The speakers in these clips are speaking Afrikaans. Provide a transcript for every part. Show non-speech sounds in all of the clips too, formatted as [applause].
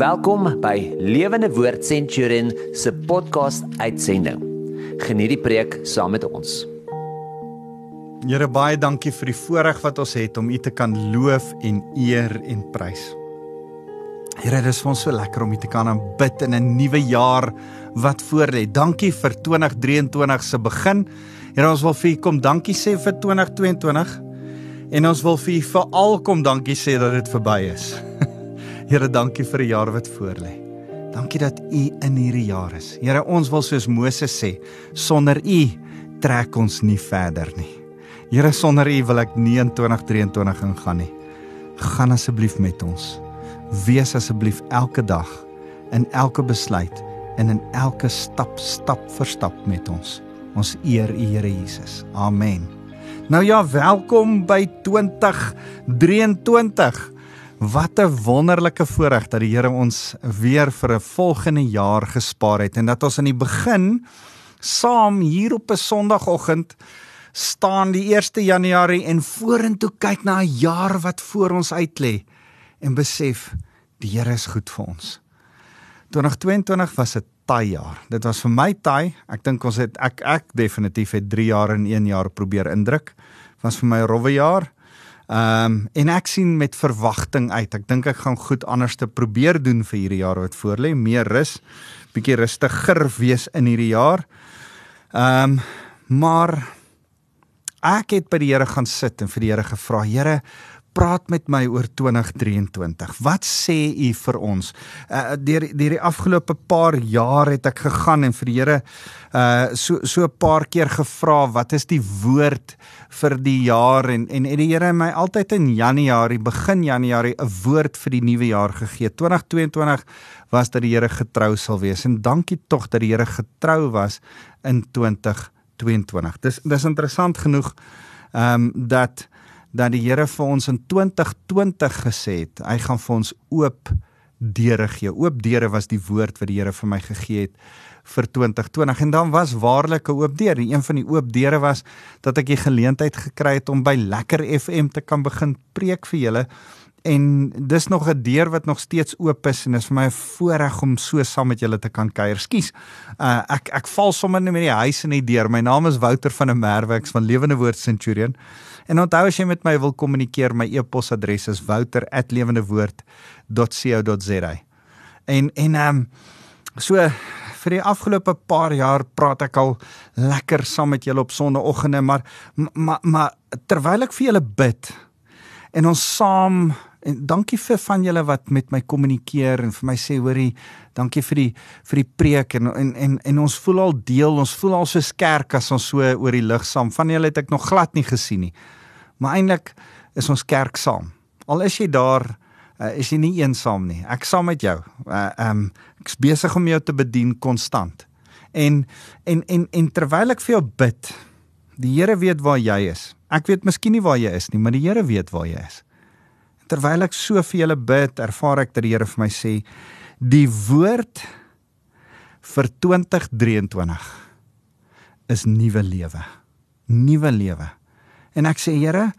Welkom by Lewende Woord Centurion se podcast uitsending. Geniet die preek saam met ons. Here baie dankie vir die voorreg wat ons het om U te kan loof en eer en prys. Here, dit is vir ons so lekker om U te kan aanbid in 'n nuwe jaar wat voorlê. Dankie vir 2023 se begin. Here, ons wil vir U kom dankie sê vir 2022 en ons wil vir U veral kom dankie sê dat dit verby is. Here, dankie vir 'n jaar wat voorlê. Dankie dat U in hierdie jaar is. Here, ons wil soos Moses sê, sonder U trek ons nie verder nie. Here, sonder U wil ek nie in 2023 ingaan nie. Gaan asseblief met ons. Wees asseblief elke dag in elke besluit en in elke stap stap vir stap met ons. Ons eer U Here Jesus. Amen. Nou ja, welkom by 2023. Wat 'n wonderlike voorreg dat die Here ons weer vir 'n volgende jaar gespaar het en dat ons aan die begin saam hier op 'n Sondagoggend staan die 1 Januarie en vorentoe kyk na 'n jaar wat voor ons uitlê en besef die Here is goed vir ons. 2022 was 'n taai jaar. Dit was vir my taai. Ek dink ons het ek ek definitief het 3 jaar in 1 jaar probeer indruk. Was vir my 'n rowwe jaar. Ehm um, en ek sien met verwagting uit. Ek dink ek gaan goed anders te probeer doen vir hierdie jaar wat voorlê. Meer rus, bietjie rustiger wees in hierdie jaar. Ehm um, maar ek het by die Here gaan sit en vir die Here gevra, Here, praat met my oor 2023. Wat sê u vir ons? Uh deur deur die afgelope paar jaar het ek gegaan en vir die Here uh so so 'n paar keer gevra, wat is die woord vir die jaar en en en die Here het my altyd in Januarie, begin Januarie 'n woord vir die nuwe jaar gegee. 2022 was dat die Here getrou sal wees en dankie tog dat die Here getrou was in 2022. Dis dis interessant genoeg ehm um, dat dat die Here vir ons in 2020 gesê het, hy gaan vir ons oop deure gee. Oop deure was die woord wat die Here vir my gegee het vir 2020 en dan was waarlik 'n oop deur. Een van die oop deure was dat ek die geleentheid gekry het om by Lekker FM te kan begin preek vir julle en dis nog 'n deur wat nog steeds oop is en dit is vir my 'n voorreg om so saam met julle te kan kuier. Skus. Uh, ek ek val sommer net met die huis in die deur. My naam is Wouter van der Merwe, ek's van Lewende Woord Centurion. En onthou as jy met my wil kommunikeer, my e-posadres is wouter@lewendewoord.co.za. En en ehm um, so vir die afgelope paar jaar praat ek al lekker saam met julle op sonnaandoggende, maar maar maar terwyl ek vir julle bid en ons saam en dankie vir van julle wat met my kommunikeer en vir my sê hoorie dankie vir die vir die preek en en en, en ons voel al deel ons voel al so skerk as ons so oor die lig saam van julle het ek nog glad nie gesien nie Maar eintlik is ons kerk saam. Al is jy daar, uh, is jy nie eensaam nie. Ek saam met jou. Uh, um ek's besig om jou te bedien konstant. En en en en terwyl ek vir jou bid, die Here weet waar jy is. Ek weet miskien nie waar jy is nie, maar die Here weet waar jy is. Terwyl ek so vir julle bid, ervaar ek dat die Here vir my sê die woord vir 2023 is nuwe lewe. Nuwe lewe. En ek sê Here,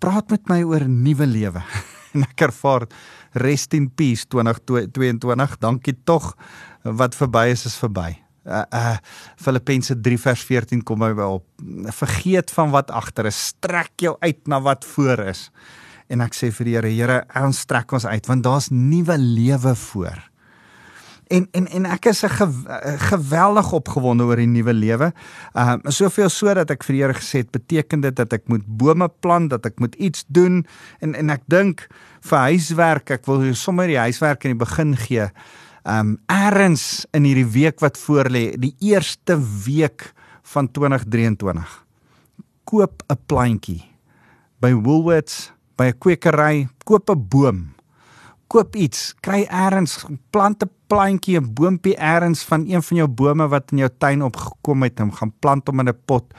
praat met my oor nuwe lewe. [laughs] en ek ervaar rest in peace 2022. Dankie tog wat verby is is verby. Uh uh Filippense 3 vers 14 kom by op. Vergeet van wat agter is, strek jou uit na wat voor is. En ek sê vir die Here, Here, ons strek ons uit want daar's nuwe lewe voor. En en en ek is 'n gew geweldig opgewonde oor die nuwe lewe. Ehm uh, soveel so dat ek vir die Here gesê het, beteken dit dat ek moet bome plant, dat ek moet iets doen en en ek dink vir huiswerk, ek wil sommer die huiswerk in die begin gee. Ehm um, eers in hierdie week wat voorlê, die eerste week van 2023. Koop 'n plantjie by Woolworths, by 'n kwekery, koop 'n boom koop iets, kry eers plant 'n plantjie, 'n boontjie eers van een van jou bome wat in jou tuin opgekom het, en gaan plant hom in 'n pot.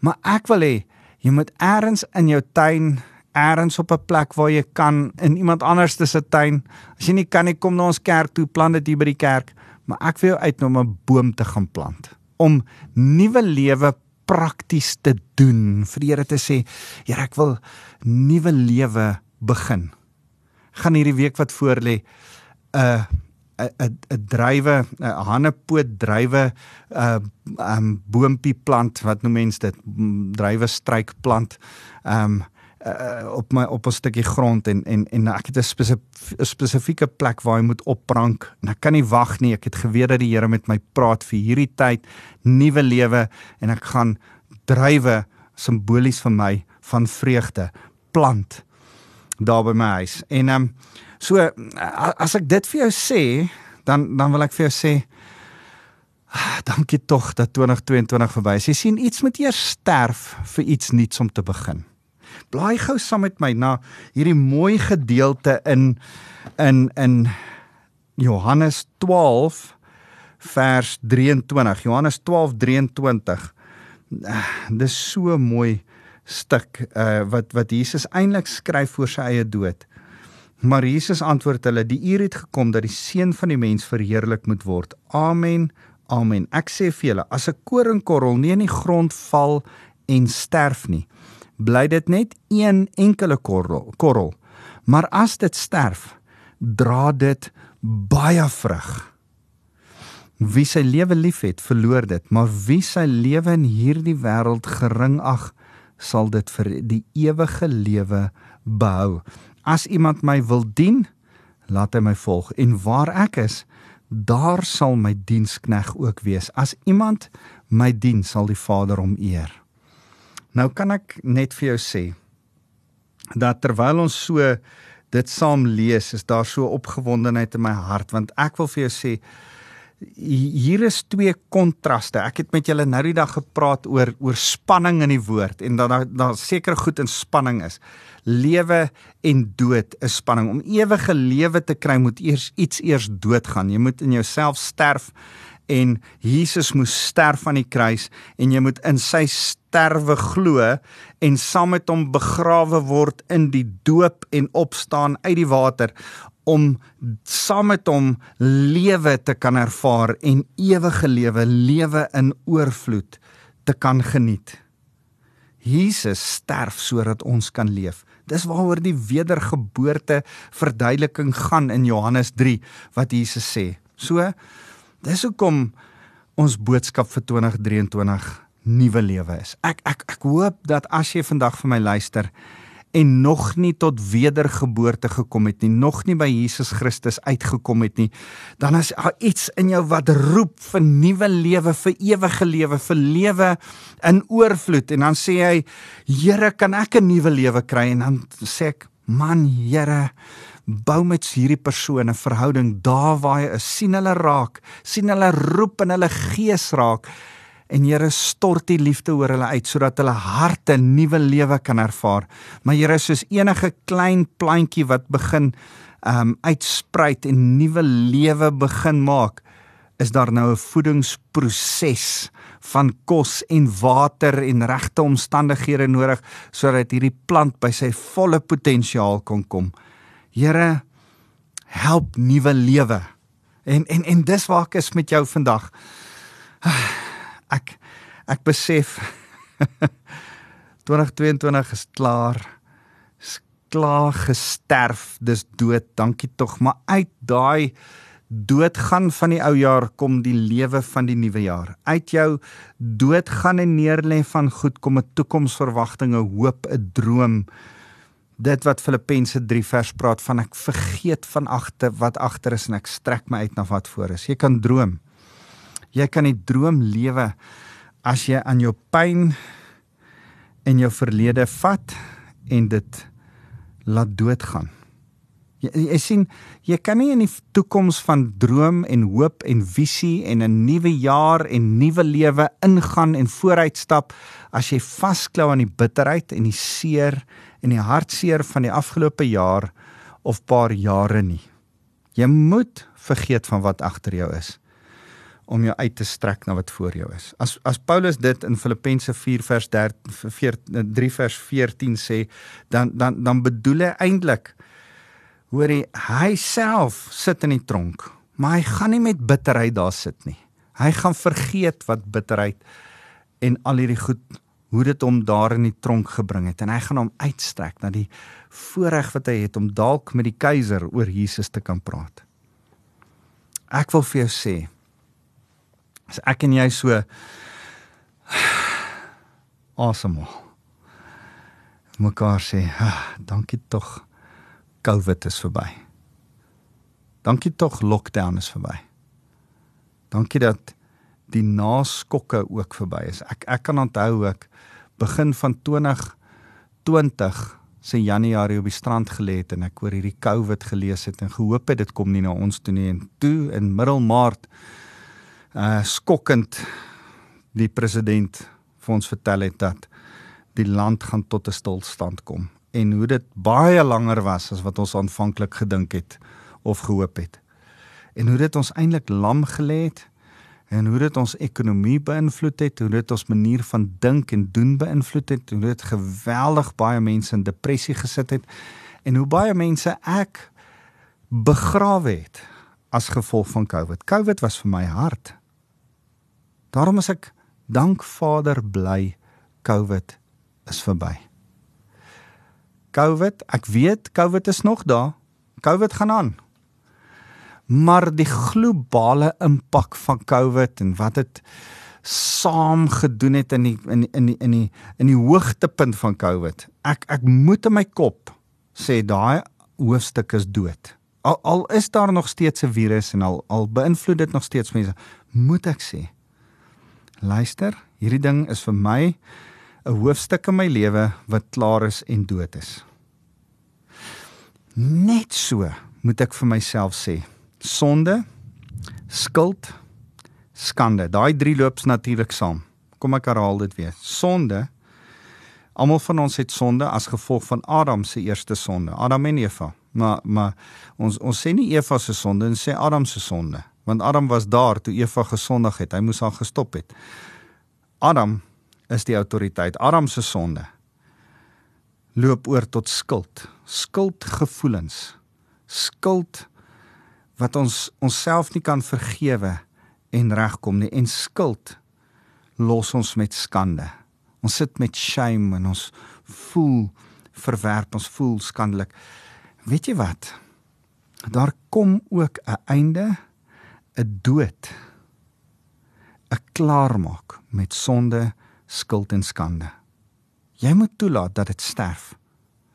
Maar ek wil hê jy moet eers in jou tuin eers op 'n plek waar jy kan in iemand anders se tuin. As jy nie kan nie, kom na ons kerk toe, plant dit hier by die kerk, maar ek wil jou uitnooi om 'n boom te gaan plant. Om nuwe lewe prakties te doen. Vir die Here te sê, Here, ek wil nuwe lewe begin gaan hierdie week wat voorlê 'n 'n 'n drywe, 'n hanepoot drywe uh um boontjie plant, wat noem mense dit? Drywe struik plant. Um uh, op my op 'n stukkie grond en en en ek het 'n spesifieke spesifieke plek waar hy moet opprank en ek kan nie wag nie. Ek het geweet dat die Here met my praat vir hierdie tyd, nuwe lewe en ek gaan drywe simbolies vir my van vreugde plant daar by my huis. En ehm um, so as ek dit vir jou sê, dan dan wil ek vir jou sê ah, dankie tog dat 2022 verby is. Jy sien iets moet eers sterf vir iets nuuts om te begin. Blaai gou saam met my na hierdie mooi gedeelte in in in Johannes 12 vers 23. Johannes 12:23. Uh, dis so mooi stuk uh, wat wat Jesus eintlik skryf voor sy eie dood. Maar Jesus antwoord hulle: "Die uur het gekom dat die seun van die mens verheerlik moet word." Amen. Amen. Ek sê vir julle, as 'n koringkorrel nie in die grond val en sterf nie, bly dit net een enkele korrel korrel maar as dit sterf dra dit baie vrug wie sy lewe liefhet verloor dit maar wie sy lewe in hierdie wêreld gering ag sal dit vir die ewige lewe behou. As iemand my wil dien laat hy my volg. En waar ek is daar sal my dienskneg ook wees. As iemand my dien sal die Vader hom eer. Nou kan ek net vir jou sê dat terwyl ons so dit saam lees, is daar so opgewondenheid in my hart want ek wil vir jou sê hier is twee kontraste. Ek het met julle nou die dag gepraat oor oor spanning in die woord en dat daar daar seker goed in spanning is. Lewe en dood is spanning. Om ewige lewe te kry moet eers iets eers doodgaan. Jy moet in jouself sterf en Jesus moes sterf aan die kruis en jy moet in sy sterwe glo en saam met hom begrawe word in die doop en opstaan uit die water om saam met hom lewe te kan ervaar en ewige lewe lewe in oorvloed te kan geniet. Jesus sterf sodat ons kan leef. Dis waaroor die wedergeboorte verduideliking gaan in Johannes 3 wat Jesus sê. So Dis hoekom ons boodskap vir 2023 nuwe lewe is. Ek ek ek hoop dat as jy vandag vir my luister en nog nie tot wedergeboorte gekom het nie, nog nie by Jesus Christus uitgekom het nie, dan is daar iets in jou wat roep vir nuwe lewe, vir ewige lewe, vir lewe in oorvloed en dan sê hy, Here, kan ek 'n nuwe lewe kry? En dan sê ek, man, Here, bou met hierdie persone 'n verhouding daar waar hy is. sien hulle raak sien hulle roep in hulle gees raak. En Here stort die liefde oor hulle uit sodat hulle harte nuwe lewe kan ervaar. Maar Here soos enige klein plantjie wat begin um uitspruit en nuwe lewe begin maak is daar nou 'n voedingsproses van kos en water en regte omstandighede nodig sodat hierdie plant by sy volle potensiaal kan kom. Here help nuwe lewe. En en en dis waar ek is met jou vandag. [sighs] Ek ek besef [laughs] 2022 is klaar. Is klaar gesterf. Dis dood. Dankie tog, maar uit daai doodgaan van die ou jaar kom die lewe van die nuwe jaar. Uit jou doodgaan en neerlê van goed kom 'n toekomsverwagting, 'n hoop, 'n droom dit wat Filippense 3 vers praat van ek vergeet van agter wat agter is en ek strek my uit na wat voor is. Jy kan droom. Jy kan die droom lewe as jy aan jou pyn en jou verlede vat en dit laat doodgaan. Jy, jy sien, jy kan nie in die toekoms van droom en hoop en visie en 'n nuwe jaar en nuwe lewe ingaan en vooruitstap as jy vasklou aan die bitterheid en die seer en die hartseer van die afgelope jaar of paar jare nie. Jy moet vergeet van wat agter jou is om jou uit te strek na wat voor jou is. As as Paulus dit in Filippense 4 vers 13 3 vers 14 sê, dan dan dan bedoel hy eintlik hoor hy hy self sit in die tronk, maar hy gaan nie met bitterheid daar sit nie. Hy gaan vergeet wat bitterheid en al hierdie goed hoe dit hom daar in die tronk gebring het en hy gaan hom uitstrek na die voorreg wat hy het om dalk met die keiser oor Jesus te kan praat. Ek wil vir jou sê as ek en jy so. [sighs] Awesome. Mekaar sê, ah, "Dankie tog COVID is verby." Dankie tog lockdown is verby. Dankie dat die naskokke ook verby is. Ek ek kan onthou ek begin van 2020 se Januarie op die strand gelê het en ek oor hierdie COVID gelees het en gehoop het dit kom nie na ons toe nie en toe in middel Maart uh skokkend die president vir ons vertel het dat die land gaan tot 'n stilstand kom en hoe dit baie langer was as wat ons aanvanklik gedink het of gehoop het. En hoe dit ons eintlik lam gelê het en hoe dit ons ekonomie beïnvloed het, hoe dit ons manier van dink en doen beïnvloed het, hoe dit geweldig baie mense in depressie gesit het en hoe baie mense ek begrawe het as gevolg van COVID. COVID was vir my hard. Daarom is ek dank Vader bly COVID is verby. COVID, ek weet COVID is nog daar. COVID gaan aan. Maar die globale impak van COVID en wat dit saam gedoen het in die in in die in die in die hoogtepunt van COVID. Ek ek moet in my kop sê daai hoofstuk is dood. Al al is daar nog steeds 'n virus en al al beïnvloed dit nog steeds mense, moet ek sê. Luister, hierdie ding is vir my 'n hoofstuk in my lewe wat klaar is en dood is. Net so moet ek vir myself sê. Sonde, skuld, skande. Daai drie loops natuurlik saam. Kom ek herhaal dit weer. Sonde. Almal van ons het sonde as gevolg van Adam se eerste sonde, Adam en Eva. Maar maar ons ons sê nie Eva se sonde, ons sê Adam se sonde, want Adam was daar toe Eva gesondig het. Hy moes haar gestop het. Adam is die autoriteit. Adam se sonde loop oor tot skuld, skuldgevoelens. Skuld wat ons onsself nie kan vergewe en regkom nie en skuld los ons met skande. Ons sit met shame en ons voel verwerp, ons voel skandelik. Weet jy wat? Daar kom ook 'n einde, 'n dood, 'n klaarmaak met sonde skuld en skande. Jy moet toelaat dat dit sterf.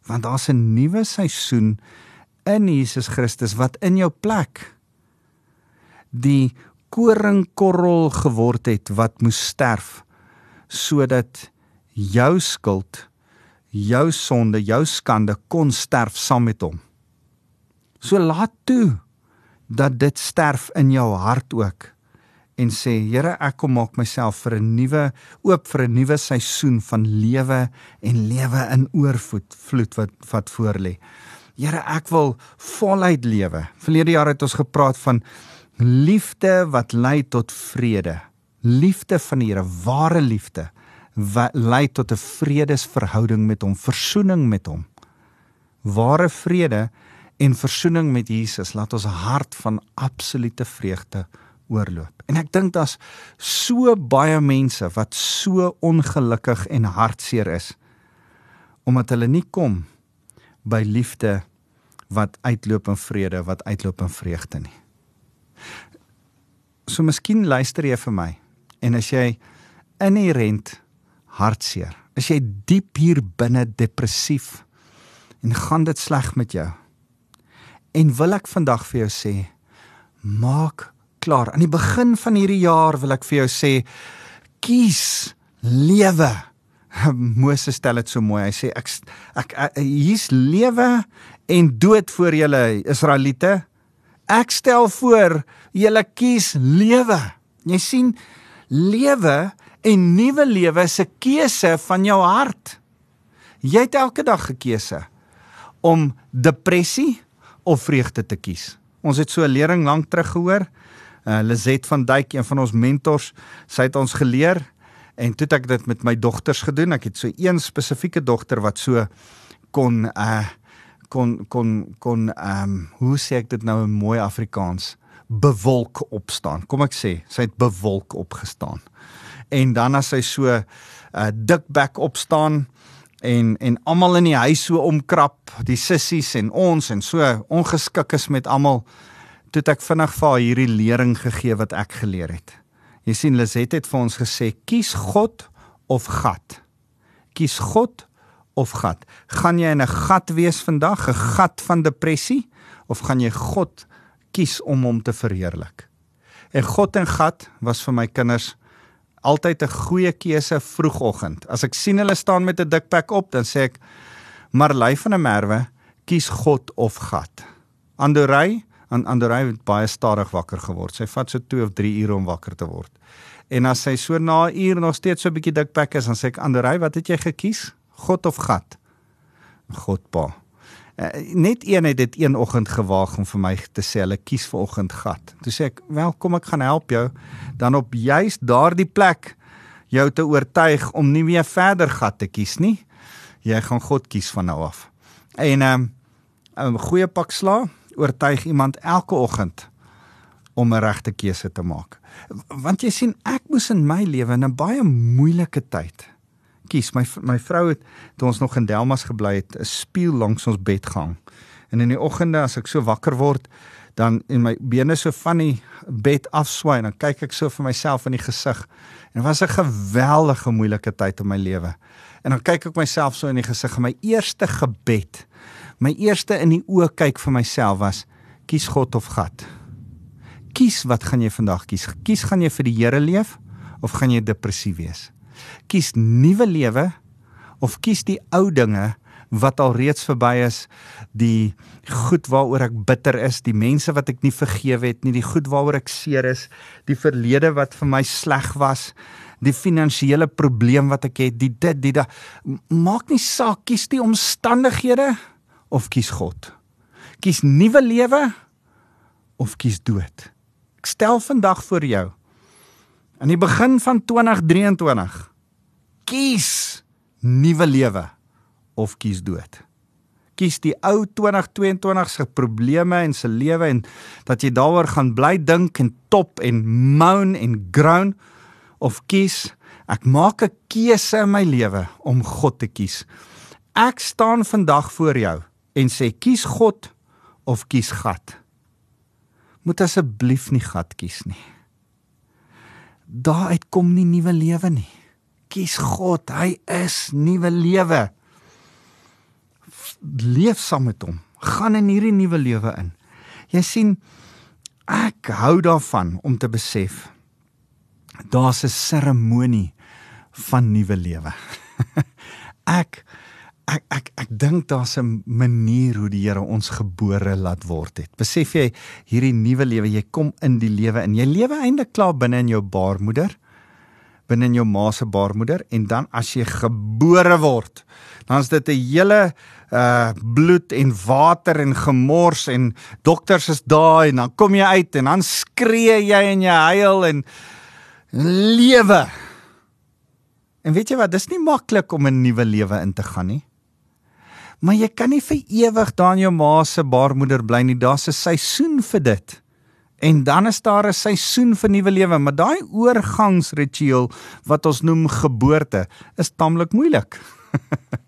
Want daar's 'n nuwe seisoen in Jesus Christus wat in jou plek die koringkorrel geword het wat moes sterf sodat jou skuld, jou sonde, jou skande kon sterf saam met hom. So laat toe dat dit sterf in jou hart ook en sê Here ek kom maak myself vir 'n nuwe oop vir 'n nuwe seisoen van lewe en lewe in oorvloed vloed wat wat voor lê. Here ek wil voluit lewe. Verlede jaar het ons gepraat van liefde wat lei tot vrede. Liefde van die Here, ware liefde wat lei tot 'n vredesverhouding met hom, versoening met hom. Ware vrede en versoening met Jesus laat ons hart van absolute vreugde oorloop. En ek dink daar's so baie mense wat so ongelukkig en hartseer is omdat hulle nie kom by liefde wat uitloop in vrede, wat uitloop in vreugde nie. So miskien luister jy vir my en as jy inherent hartseer, as jy diep hier binne depressief en gaan dit sleg met jou. En wil ek vandag vir jou sê, maak klaar. Aan die begin van hierdie jaar wil ek vir jou sê kies lewe. [laughs] Moses stel dit so mooi. Hy sê ek ek, ek hier's lewe en dood vir julle Israeliete. Ek stel voor julle kies lewe. Jy sien lewe en nuwe lewe se keuse van jou hart. Jy het elke dag 'n keuse om depressie of vreugde te kies. Ons het so 'n lering lank terug gehoor uh, Lizet van Duyk, een van ons mentors, sy het ons geleer en toe het ek dit met my dogters gedoen. Ek het so een spesifieke dogter wat so kon uh kon kon kon ehm um, hoe sê ek dit nou in mooi Afrikaans bewolk opstaan. Kom ek sê, sy het bewolk opgestaan. En dan as sy so uh, dik bek opstaan en en almal in die huis so omkrap, die sissies en ons en so ongeskik is met almal toe ek vinnig vir haar hierdie lering gegee wat ek geleer het. Jy sien Liset het vir ons gesê kies God of gat. Kies God of gat. Gaan jy in 'n gat wees vandag, 'n gat van depressie of gaan jy God kies om hom te verheerlik? En God en gat was vir my kinders altyd 'n goeie keuse vroegoggend. As ek sien hulle staan met 'n dikpak op, dan sê ek Marley van der Merwe, kies God of gat. Andorey, aan Andorey het baie stadig wakker geword. Sy vat so 2 of 3 ure om wakker te word. En as sy so na 'n uur nog steeds so 'n bietjie dikpak is, dan sê ek Andorey, wat het jy gekies? God of gat? God pa. Uh, net een het dit een oggend gewaag om vir my te sê hulle kies vir oggend gat. Toe sê ek, "Wel, kom ek gaan help jou dan op juist daardie plek jou te oortuig om nie meer verder gat te kies nie. Jy gaan God kies van nou af." En ehm, 'n um, goeie pak sla oortuig iemand elke oggend om 'n regte keuse te maak. Want jy sien, ek moes in my lewe in 'n baie moeilike tyd kies. My my vrou het toe ons nog in Delmas gebly het, 'n spieël langs ons bed gehang. En in die oggende as ek so wakker word, dan in my bene so van die bed afswaai, dan kyk ek so vir myself in die gesig. En dit was 'n geweldige moeilike tyd in my lewe. En dan kyk ek myself so in die gesig en my eerste gebed, my eerste in die oë kyk vir myself was: kies God of gat. Kies wat gaan jy vandag kies? Kies gaan jy vir die Here leef of gaan jy depressief wees? kies nuwe lewe of kies die ou dinge wat al reeds verby is die goed waaroor ek bitter is die mense wat ek nie vergewe het nie die goed waaroor ek seer is die verlede wat vir my sleg was die finansiële probleem wat ek het die dit die da maak nie saak kies die omstandighede of kies God. Kies nuwe lewe of kies dood. Ek stel vandag vir jou aan die begin van 2023 kies nuwe lewe of kies dood. Kies die ou 2022 se probleme en se lewe en dat jy daaroor gaan bly dink en top en moan en groan of kies ek maak 'n keuse in my lewe om God te kies. Ek staan vandag voor jou en sê kies God of kies gat. Moet asseblief nie gat kies nie. Daar uitkom nie nuwe lewe nie kies God. Hy is nuwe lewe. Leef saam met hom. Gaan in hierdie nuwe lewe in. Jy sien ek hou daarvan om te besef daar's 'n seremonie van nuwe lewe. [laughs] ek ek ek ek dink daar's 'n manier hoe die Here ons gebore laat word het. Besef jy hierdie nuwe lewe, jy kom in die lewe in. Jy lewe eintlik klaar binne in jou baarmoeder binne in jou ma se baarmoeder en dan as jy gebore word, dan is dit 'n hele uh bloed en water en gemors en dokters is daar en dan kom jy uit en dan skree jy en jy huil en lewe. En weet jy wat, dis nie maklik om 'n nuwe lewe in te gaan nie. Maar jy kan nie vir ewig daar in jou ma se baarmoeder bly nie. Daar's 'n seisoen vir dit. En dan is daar 'n seisoen vir nuwe lewe, maar daai oorgangsritueel wat ons noem geboorte is taamlik moeilik.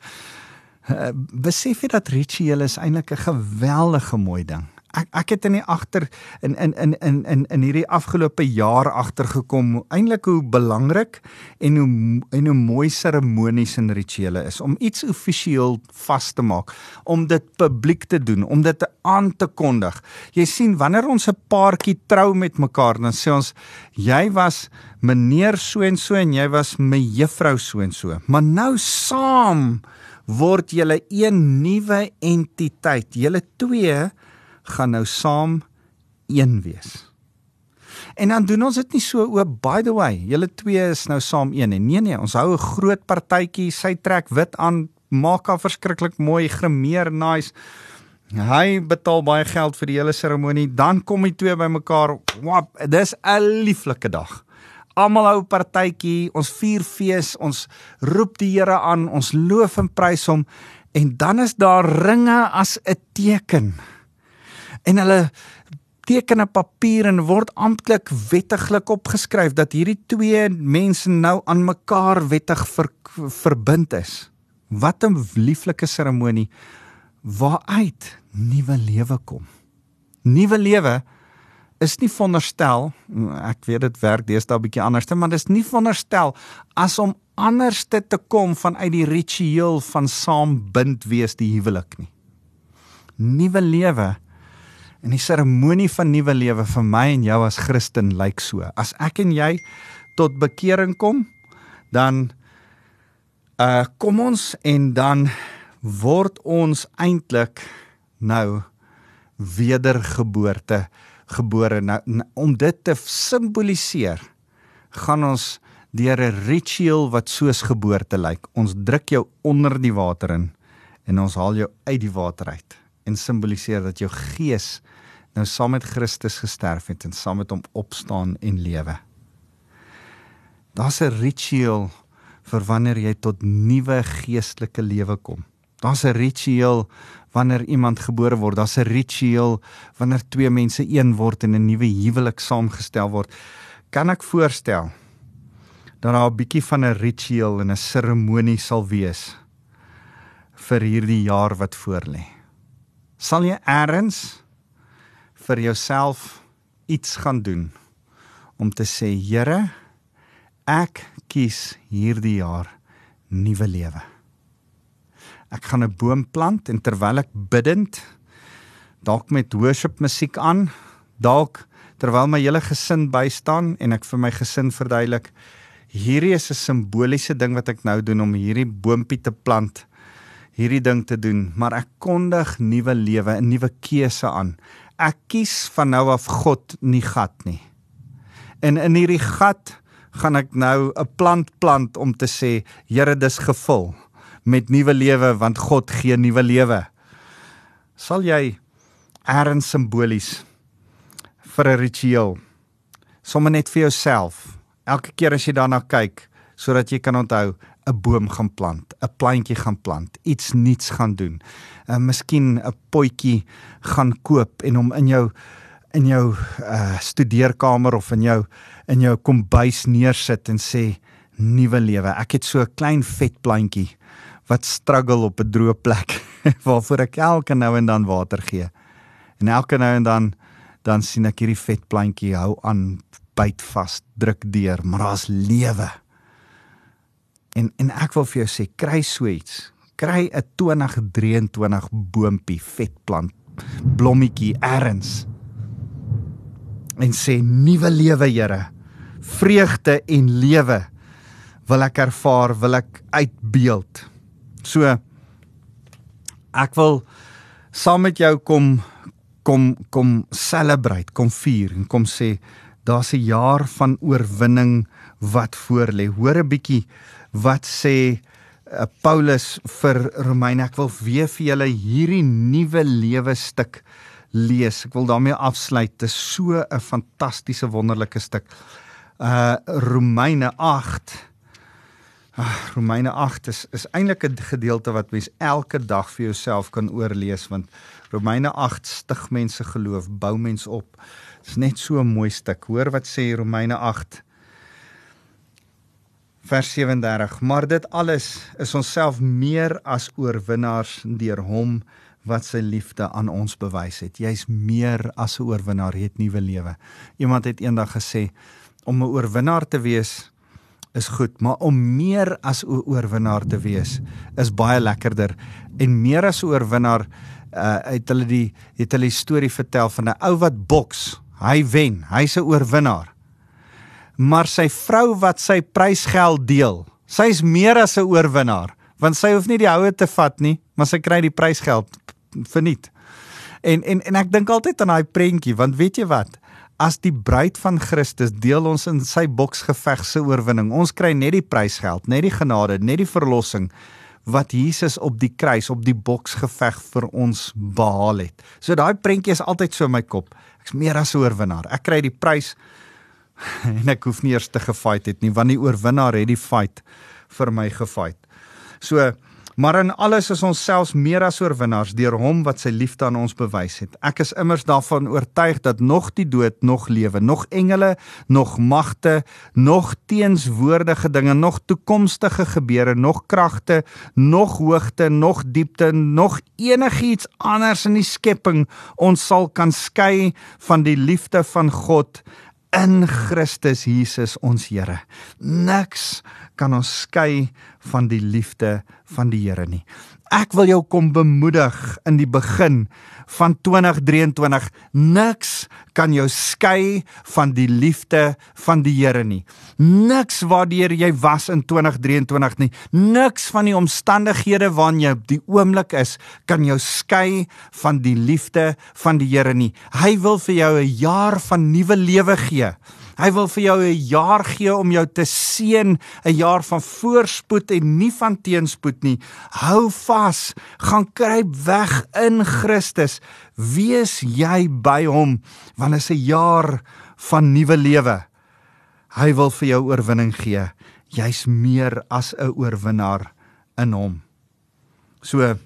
[laughs] Besef jy dat rituele is eintlik 'n geweldige mooi ding? Ek ek het in die agter in in in in in in hierdie afgelope jaar agtergekom eintlik hoe belangrik en hoe en hoe mooi seremonies en rituele is om iets offisieel vas te maak om dit publiek te doen om dit aan te kondig. Jy sien wanneer ons 'n paartjie trou met mekaar dan sê ons jy was meneer so en so en jy was me juffrou so en so. Maar nou saam word julle een nuwe entiteit julle twee gaan nou saam een wees. En dan doen ons dit nie so o by the way, julle twee is nou saam een en nee nee, ons hou 'n groot partytjie, sy trek wit aan, maak haar verskriklik mooi, grimeer nice. Hy betaal baie geld vir die hele seremonie, dan kom die twee bymekaar. Wap, dis 'n lieflike dag. Almal hou partytjie, ons vier fees, ons roep die Here aan, ons loof en prys hom en dan is daar ringe as 'n teken en hulle teken 'n papier en word amptelik wettiglik opgeskryf dat hierdie twee mense nou aan mekaar wettig ver, verbind is. Wat 'n lieflike seremonie waaruit nuwe lewe kom. Nuwe lewe is nie veronderstel ek weet dit werk deesdae bietjie anderste maar dis nie veronderstel as om anderste te kom vanuit die ritueel van saambind wees die huwelik nie nuwe lewe en die seremonie van nuwe lewe vir my en jou as Christen lyk so as ek en jy tot bekering kom dan uh kom ons en dan word ons eintlik nou wedergeboorte gebore. Nou om dit te simboliseer, gaan ons deur 'n ritueel wat soos geboorte lyk. Ons druk jou onder die water in en ons haal jou uit die water uit en simboliseer dat jou gees nou saam met Christus gesterf het en saam met hom opstaan en lewe. Daar's 'n ritueel vir wanneer jy tot nuwe geestelike lewe kom. Daar's 'n ritueel wanneer iemand gebore word. Daar's 'n ritueel wanneer twee mense een word en 'n nuwe huwelik saamgestel word. Kan ek voorstel dat daar 'n bietjie van 'n ritueel en 'n seremonie sal wees vir hierdie jaar wat voorlê. Sal jy eers vir jouself iets gaan doen om te sê Here, ek kies hierdie jaar nuwe lewe. Ek gaan 'n boom plant en terwyl ek bidend dalk met worship musiek aan, dalk terwyl my hele gesin bystaan en ek vir my gesin verduidelik hierdie is 'n simboliese ding wat ek nou doen om hierdie boontjie te plant hierdie ding te doen, maar ek kondig nuwe lewe, 'n nuwe keuse aan. Ek kies van nou af God nie gat nie. En in hierdie gat gaan ek nou 'n plant plant om te sê, Here, dis gevul met nuwe lewe want God gee nuwe lewe. Sal jy erns simbolies vir 'n ritueel sommer net vir jouself elke keer as jy daarna kyk sodat jy kan onthou 'n boom gaan plant, 'n plantjie gaan plant, iets nuuts gaan doen. uh, Miskien 'n potjie gaan koop en hom in jou in jou uh studeerkamer of in jou in jou kombuis neersit en sê nuwe lewe. Ek het so 'n klein vet plantjie wat struggle op 'n droë plek [laughs] waarvoor ek elke nou en dan water gee. En elke nou en dan dan sien ek hierdie vet plantjie hou aan byt vas, druk deur, maar daar's lewe. En en ek wil vir jou sê, kry so iets. Kry 'n 2023 boontjie, vet plant, blommetjie erns. En sê nuwe lewe, Here. Vreugde en lewe wil ek ervaar, wil ek uitbeeld. So ek wil saam met jou kom kom kom celebrate, kom vier en kom sê daar's 'n jaar van oorwinning wat voorlê. Hoor 'n bietjie wat sê uh, Paulus vir Romeine. Ek wil weer vir julle hierdie nuwe lewe stuk lees. Ek wil daarmee afsluit. Dit is so 'n fantastiese wonderlike stuk. Uh Romeine 8 Ag, Romeine 8 is is eintlik 'n gedeelte wat mens elke dag vir jouself kan oorlees want Romeine 8 stig mense geloof, bou mens op. Dit is net so 'n mooi stuk. Hoor wat sê Romeine 8 vers 37. Maar dit alles is onsself meer as oorwinnaars deur hom wat sy liefde aan ons bewys het. Jy's meer as 'n oorwinnaar, jy het nuwe lewe. Iemand het eendag gesê om 'n oorwinnaar te wees is goed, maar om meer as 'n oorwinnaar te wees is baie lekkerder en meer as 'n oorwinnaar uh het hulle die het hulle die storie vertel van 'n ou wat boks, hy wen, hy's 'n oorwinnaar. Maar sy vrou wat sy prysgeld deel, sy's meer as 'n oorwinnaar, want sy hoef nie die houe te vat nie, maar sy kry die prysgeld verniet. En en en ek dink altyd aan daai prentjie, want weet jy wat? as die bruid van Christus deel ons in sy boksgeveg se oorwinning. Ons kry net die prysgeld, net die genade, net die verlossing wat Jesus op die kruis op die boksgeveg vir ons behaal het. So daai prentjie is altyd so in my kop. Ek's meer as 'n oorwinnaar. Ek kry die prys [laughs] en ek hoef nie eers te gefight het nie, want die oorwinnaar het die fight vir my gefight. So Maar in alles is ons selfs meer as oorwinnaars deur hom wat sy liefde aan ons bewys het. Ek is immers daarvan oortuig dat nog die dood, nog lewe, nog engele, nog magte, nog teenswoordige dinge, nog toekomstige gebeure, nog kragte, nog hoogte, nog diepte, nog enigiets anders in die skepping ons sal kan skei van die liefde van God in Christus Jesus ons Here. Niks kan ons skei van die liefde van die Here nie. Ek wil jou kom bemoedig in die begin van 2023. Niks kan jou skei van die liefde van die Here nie. Niks waardeur jy was in 2023 nie. Niks van die omstandighede waarin jy op die oomblik is kan jou skei van die liefde van die Here nie. Hy wil vir jou 'n jaar van nuwe lewe gee. Hy wil vir jou 'n jaar gee om jou te seën, 'n jaar van voorspoed en nie van teenspoed nie. Hou vas, gaan kruip weg in Christus. Wees jy by hom want dit is 'n jaar van nuwe lewe. Hy wil vir jou oorwinning gee. Jy's meer as 'n oorwinnaar in hom. So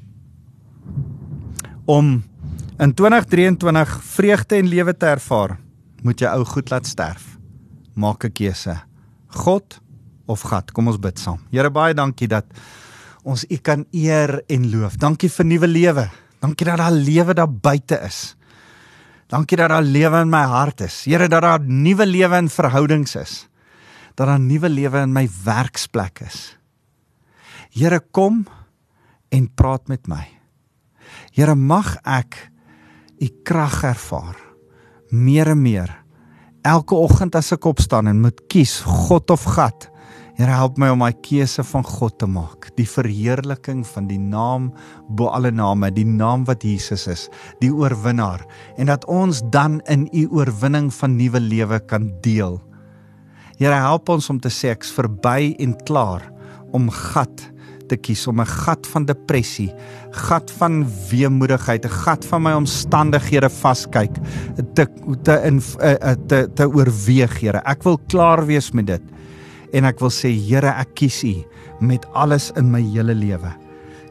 om in 2023 vreugde en lewe te ervaar, moet jy ou goed laat sterf maak 'n keuse. God of gat. Kom ons bid saam. Here baie dankie dat ons U kan eer en loof. Dankie vir nuwe lewe. Dankie dat daar lewe daar buite is. Dankie dat daar lewe in my hart is. Here dat daar nuwe lewe in verhoudings is. Dat daar nuwe lewe in my werksplek is. Here kom en praat met my. Here mag ek u krag ervaar meer en meer elke oggend as ek opstaan en moet kies God of gat. Here help my om my keuse van God te maak, die verheerliking van die naam bo alle name, die naam wat Jesus is, die oorwinnaar en dat ons dan in u oorwinning van nuwe lewe kan deel. Here help ons om te sê ek's verby en klaar om gat te kies om 'n gat van depressie, gat van weemoedigheid, 'n gat van my omstandighede vaskyk te te in eh, eh, te te oorweeg, Here. Ek wil klaar wees met dit. En ek wil sê, Here, ek kies U met alles in my hele lewe.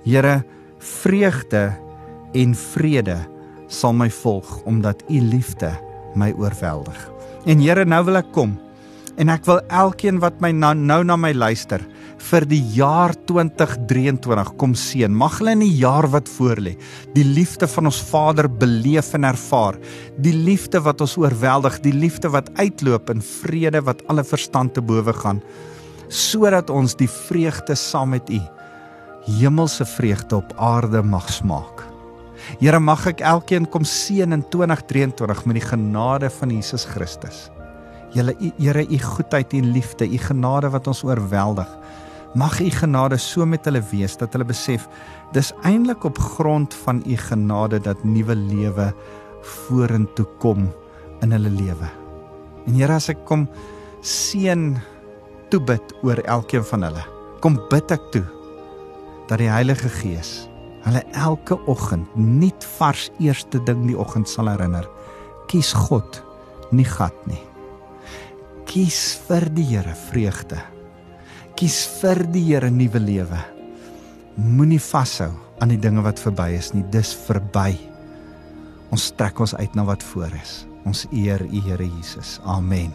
Here, vreugde en vrede sal my volg omdat U liefde my oorweldig. En Here, nou wil ek kom en ek wil elkeen wat my nou, nou na my luister vir die jaar 2023 kom seën. Mag hulle in die jaar wat voorlê, die liefde van ons Vader beleef en ervaar. Die liefde wat ons oorweldig, die liefde wat uitloop in vrede wat alle verstand te bowe gaan, sodat ons die vreugde saam met U, hemelse vreugde op aarde mag smaak. Here mag ek elkeen kom seën in 2023 met die genade van Jesus Christus. Julle Here, u goedheid en liefde, u genade wat ons oorweldig. Mag u genade so met hulle wees dat hulle besef dis eintlik op grond van u genade dat nuwe lewe vorentoe kom in hulle lewe. En Here as ek kom seën toe bid oor elkeen van hulle. Kom bid ek toe dat die Heilige Gees hulle elke oggend nuut vars eerste ding die oggend sal herinner. Kies God, nie gat nie. Kies vir die Here vreugde kies vir die Here nuwe lewe. Moenie vashou aan die dinge wat verby is nie. Dis verby. Ons trek ons uit na wat voor is. Ons eer U Here Jesus. Amen.